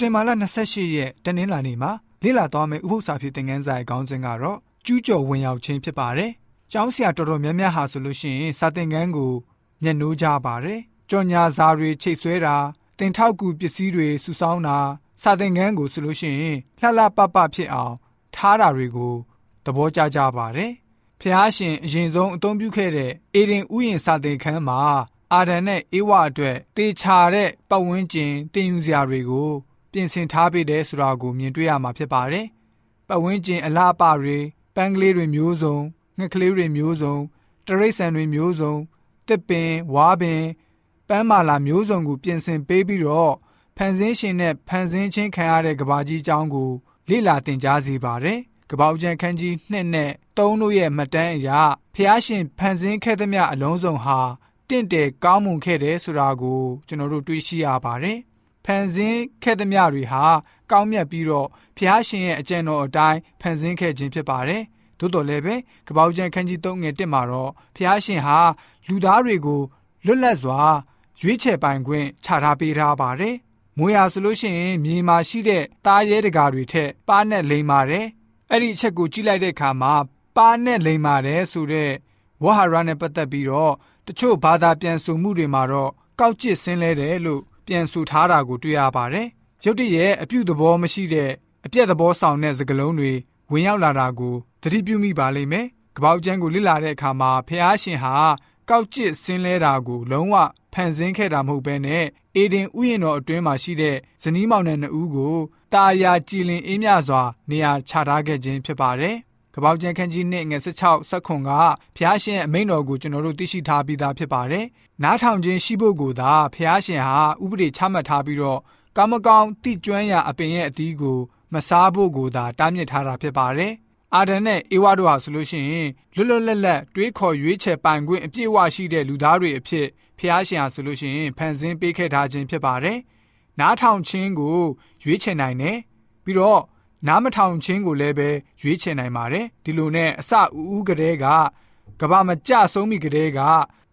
တင်ဘာလ28ရက်တနင်္လာနေ့မှာလေ့လာသွားမယ့်ဥပုသ္စာဖြစ်တဲ့ငန်းစာရဲ့ခေါင်းစဉ်ကတော့ကျူးကျော်ဝင်ရောက်ခြင်းဖြစ်ပါတယ်။ကျောင်းဆရာတော်တော်များများဟာဆိုလို့ရှိရင်စာသင်ခန်းကိုမျက်နှိုးကြပါတယ်။ကြော်ညာစာတွေချိတ်ဆွဲတာတင်ထောက်ကူပစ္စည်းတွေစုဆောင်းတာစာသင်ခန်းကိုဆိုလို့ရှိရင်လှလှပပဖြစ်အောင်ထားတာတွေကိုသဘောကျကြပါတယ်။ဖျားရှင်အရင်ဆုံးအသုံးပြုခဲ့တဲ့အေဒင်ဥယျာဉ်စာသင်ခန်းမှာအာဒန်နဲ့အေဝအတွက်တေချာတဲ့ပတ်ဝန်းကျင်တင်ယူစရာတွေကို ပြင်ဆင်ထားပေးတယ်ဆိုတာကိုမြင်တွေ့ရမှာဖြစ်ပါတယ်။ပတ်ဝန်းကျင်အလားအပတွေပန်းကလေးတွေမျိုးစုံငှက်ကလေးတွေမျိုးစုံတရိတ်ဆန်တွေမျိုးစုံတစ်ပင်ဝါပင်ပန်းမာလာမျိုးစုံကိုပြင်ဆင်ပေးပြီးတော့ဖန်ဆင်းရှင်နဲ့ဖန်ဆင်းခြင်းခံရတဲ့ကဘာကြီးအကြောင်းကိုလေ့လာသင်ကြားစေပါတယ်။ကပောက်ကျန်ခန်းကြီးနှစ်နဲ့သုံးတို့ရဲ့မှတ်တမ်းအရဖျားရှင်ဖန်ဆင်းခဲ့သမျှအလုံးစုံဟာတင့်တယ်ကောင်းမွန်ခဲ့တယ်ဆိုတာကိုကျွန်တော်တို့တွေ့ရှိရပါတယ်။ ဖန်ဆင်းခဲ့သမျှတွေဟာကောင်းမြတ်ပြီးတော့ဖျားရှင်ရဲ့အကြံတော်အတိုင်းဖန်ဆင်းခဲ့ခြင်းဖြစ်ပါတယ်။သို့တော်လည်းပဲကပောက်ကျန်ခန်းကြီး၃ငယ်1မှာတော့ဖျားရှင်ဟာလူသားတွေကိုလွတ်လပ်စွာရွေးချယ်ပိုင်ခွင့်ချထားပေးထားပါတယ်။မွေရဆိုလို့ရှိရင်မြေမှာရှိတဲ့သားရဲတကာတွေထက်ပါးနဲ့လိမ်ပါတယ်။အဲ့ဒီအချက်ကိုကြည့်လိုက်တဲ့အခါမှာပါးနဲ့လိမ်ပါတယ်ဆိုတဲ့ဝဟာရနဲ့ပတ်သက်ပြီးတော့တချို့ဘာသာပြန်ဆိုမှုတွေမှာတော့ကောက်ကျစ်ဆင်းလဲတယ်လို့ ပြန်ဆိုထားတာကိုတွေ့ရပါတယ်။ရုတ်တရက်အပြုသဘောမရှိတဲ့အပြက်သဘောဆောင်တဲ့စကားလုံးတွေဝင်ရောက်လာတာကိုသတိပြုမိပါလိမ့်မယ်။ကပောက်ကျန်းကိုလေ့လာတဲ့အခါမှာဖះရှင်ဟာကောက်ကျစ်ဆင်းလဲတာကိုလုံးဝဖန်ဆင်းခဲ့တာမဟုတ်ဘဲနဲ့အေဒင်ဥယျာဉ်တော်အတွင်းမှာရှိတဲ့ဇနီးမောင်နှံနှစ်ဦးကိုတာယာကြည်လင်အေးမြစွာနေရာချထားခဲ့ခြင်းဖြစ်ပါတယ်။ ကပောက်ကျန်ခန်းကြီးနှစ်ငယ်16ဆက်ခွန်ကဖျားရှင်အမိန့်တော်ကိုကျွန်တော်တို့သိရှိထားပြီးသားဖြစ်ပါတယ်။နားထောင်ခြင်းရှိဖို့ကိုသာဖျားရှင်ဟာဥပဒေချမှတ်ထားပြီးတော့ကောင်းမကောင်းတိကျွမ်းရာအပင်ရဲ့အသီးကိုမစားဖို့ကိုသာတားမြစ်ထားတာဖြစ်ပါတယ်။အာဒန်နဲ့အေဝါတို့ဟာဆိုလို့ရှိရင်လွတ်လွတ်လပ်လပ်တွေးခေါ်ရွေးချယ်ပိုင်ခွင့်အပြည့်အဝရှိတဲ့လူသားတွေအဖြစ်ဖျားရှင်ဟာဆိုလို့ရှိရင်ဖန်ဆင်းပေးခဲ့ထားခြင်းဖြစ်ပါတယ်။နားထောင်ခြင်းကိုရွေးချယ်နိုင်တယ်။ပြီးတော့ နားမထောင်ခြင်းကိုလည်းပဲရွေးချယ်နိုင်ပါတယ်။ဒီလိုနဲ့အစအဦးကလေးကကဘာမကြဆုံးမိကလေးက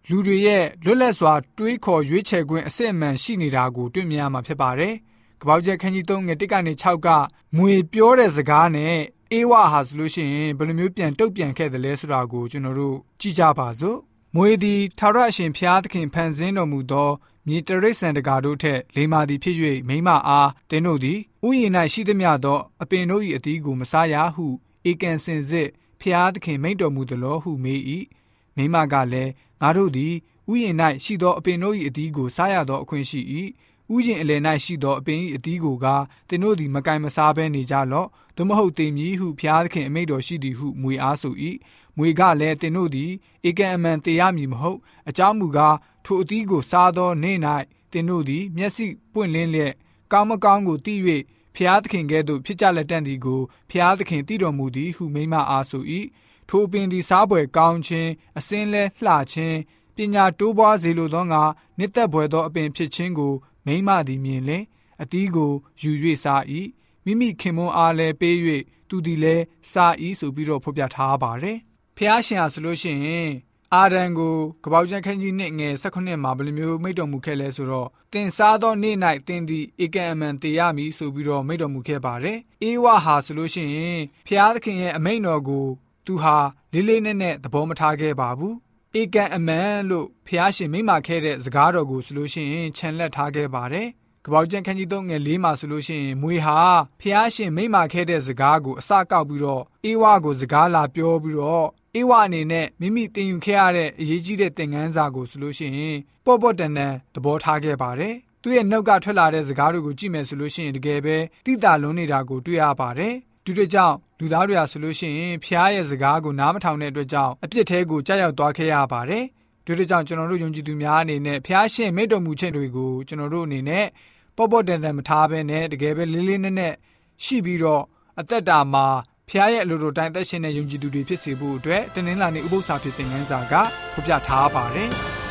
လူတွေရဲ့လွတ်လပ်စွာတွေးခေါ်ရွေးချယ်ခွင့်အစစ်အမှန်ရှိနေတာကိုတွေ့မြင်ရမှာဖြစ်ပါတယ်။ကပောက်ကျက်ခန်းကြီး3ငယ်1ကနေ6ကမွေပြောတဲ့စကားနဲ့အေးဝဟာဆိုလို့ရှိရင်ဘယ်လိုမျိုးပြန်တုတ်ပြန်ခဲ့တယ်လဲဆိုတာကိုကျွန်တော်တို့ကြည့်ကြပါစို့ မွေသည်ထာဝရအရှင်ဖျားသခင်ဖန်ဆင်းတော်မူသောမြေတရိษံတကာတို့ထက်လိမ္မာသည်ဖြစ်၍မိမအားတင်းတို့သည်ဥယျာဉ်၌ရှိသမျှသောအပင်တို့၏အသီးကိုမစားရဟုဧကန်စင်စစ်ဖျားသခင်မိန့်တော်မူသလိုဟုမေး၏မိမကလည်းငါတို့သည်ဥယျာဉ်၌ရှိသောအပင်တို့၏အသီးကိုစားရသောအခွင့်ရှိ၏ဥယျင်အလယ်၌ရှိသောအပင်၏အသီးကိုကသင်တို့သည်မကင်မစားဘဲနေကြလော့သို့မဟုတ်တင်မည်ဟုဖျားသခင်အမိန့်တော်ရှိသည်ဟုမွေအားဆို၏ မွေကလည်းသင်တို့သည်ဧကံအမှန်တရားမည်မဟုတ်အကြောင်းမူကားထိုအသီးကိုစားသောနေ့၌သင်တို့သည် မျက်စိပွင့်လင်းလျက်ကောင်းမကောင်းကိုသိ၍ဖျားသခင်ကဲ့သို့ဖြစ်ကြလက်တန့်သည်ကိုဖျားသခင်သိတော်မူသည်ဟုမိမအားဆို၏ထိုပင်သည်စားပွဲကောင်းခြင်းအစင်းလဲလှခြင်းပညာတိုးပွားစေလိုသောငါနှစ်သက်ဖွယ်သောအပင်ဖြစ်ခြင်းကိုမိမသည်မြင်လင်အတီးကိုယူ၍စား၏မိမိခင်မွန်းအားလည်းပေး၍သူသည်လည်းစား၏ဆိုပြီးတော့ဖော်ပြထားပါတယ် ဖះရှင်ဟာဆိုလို့ရှိရင်အာဒံကိုကပောက်ကျန်ခန်းကြီးနှစ်ငယ်16မှာဘယ်လိုမျိုးမိတ်တော်မူခဲ့လဲဆိုတော့တင်စားသောနေ့၌တင်သည်ဧကံအမှန်တရားမည်ဆိုပြီးတော့မိတ်တော်မူခဲ့ပါတယ်အေဝဟာဆိုလို့ရှိရင်ဖះသခင်ရဲ့အမိန့်တော်ကိုသူဟာလေးလေးနက်နက်သဘောမထားခဲ့ပါဘူးဧကန်အမန်လို့ဖះရှင်မိမခဲ့တဲ့စကားတော်ကိုဆိုလို့ရှိရင်ခြံလက်ထားခဲ့ပါတယ်။ကပောက်ကျန်ခန်းကြီး3ငယ်4မှာဆိုလို့ရှိရင်မွေဟာဖះရှင်မိမခဲ့တဲ့စကားကိုအစကောက်ပြီးတော့အေဝါကိုစကားလာပြောပြီးတော့ အေဝါအနေနဲ့မိမိတင်ယူခဲ့ရတဲ့အရေးကြီးတဲ့သင်ခန်းစာကိုဆိုလို့ရှိရင်ပေါ့ပေါ့တန်တန်သဘောထားခဲ့ပါတယ်။သူ့ရဲ့နှုတ်ကထွက်လာတဲ့စကားတွေကိုကြည့်မယ်ဆိုလို့ရှိရင်တကယ်ပဲတိတာလုံးနေတာကိုတွေ့ရပါတယ်။ဒီတို့ကြောင့်လူသားတွေဟာဆိုလို့ရှိရင်ဖျားရဲ့စကားကိုနားမထောင်တဲ့အတွက်ကြောင့်အပြစ်သေးကိုကြောက်ရောက်သွားခဲ့ရပါတယ်။ဒီတို့ကြောင့်ကျွန်တော်တို့ယုံကြည်သူများအနေနဲ့ဖျားရှင်မိတ်တော်မူခြင်းတွေကိုကျွန်တော်တို့အနေနဲ့ပေါ့ပေါ့တန်တန်မထားဘဲနဲ့တကယ်ပဲလေးလေးနက်နက်ရှိပြီးတော့အသက်တာမှာ ဖျားရဲ့အလိုလိုတိုင်းသက်ရှင်တဲ့ယုံကြည်သူတွေဖြစ်စေဖို့အတွက်တနင်္လာနေ့ဥပုသ္စာဖြစ်တဲ့ငန်းစာကဖော်ပြထားပါတယ်။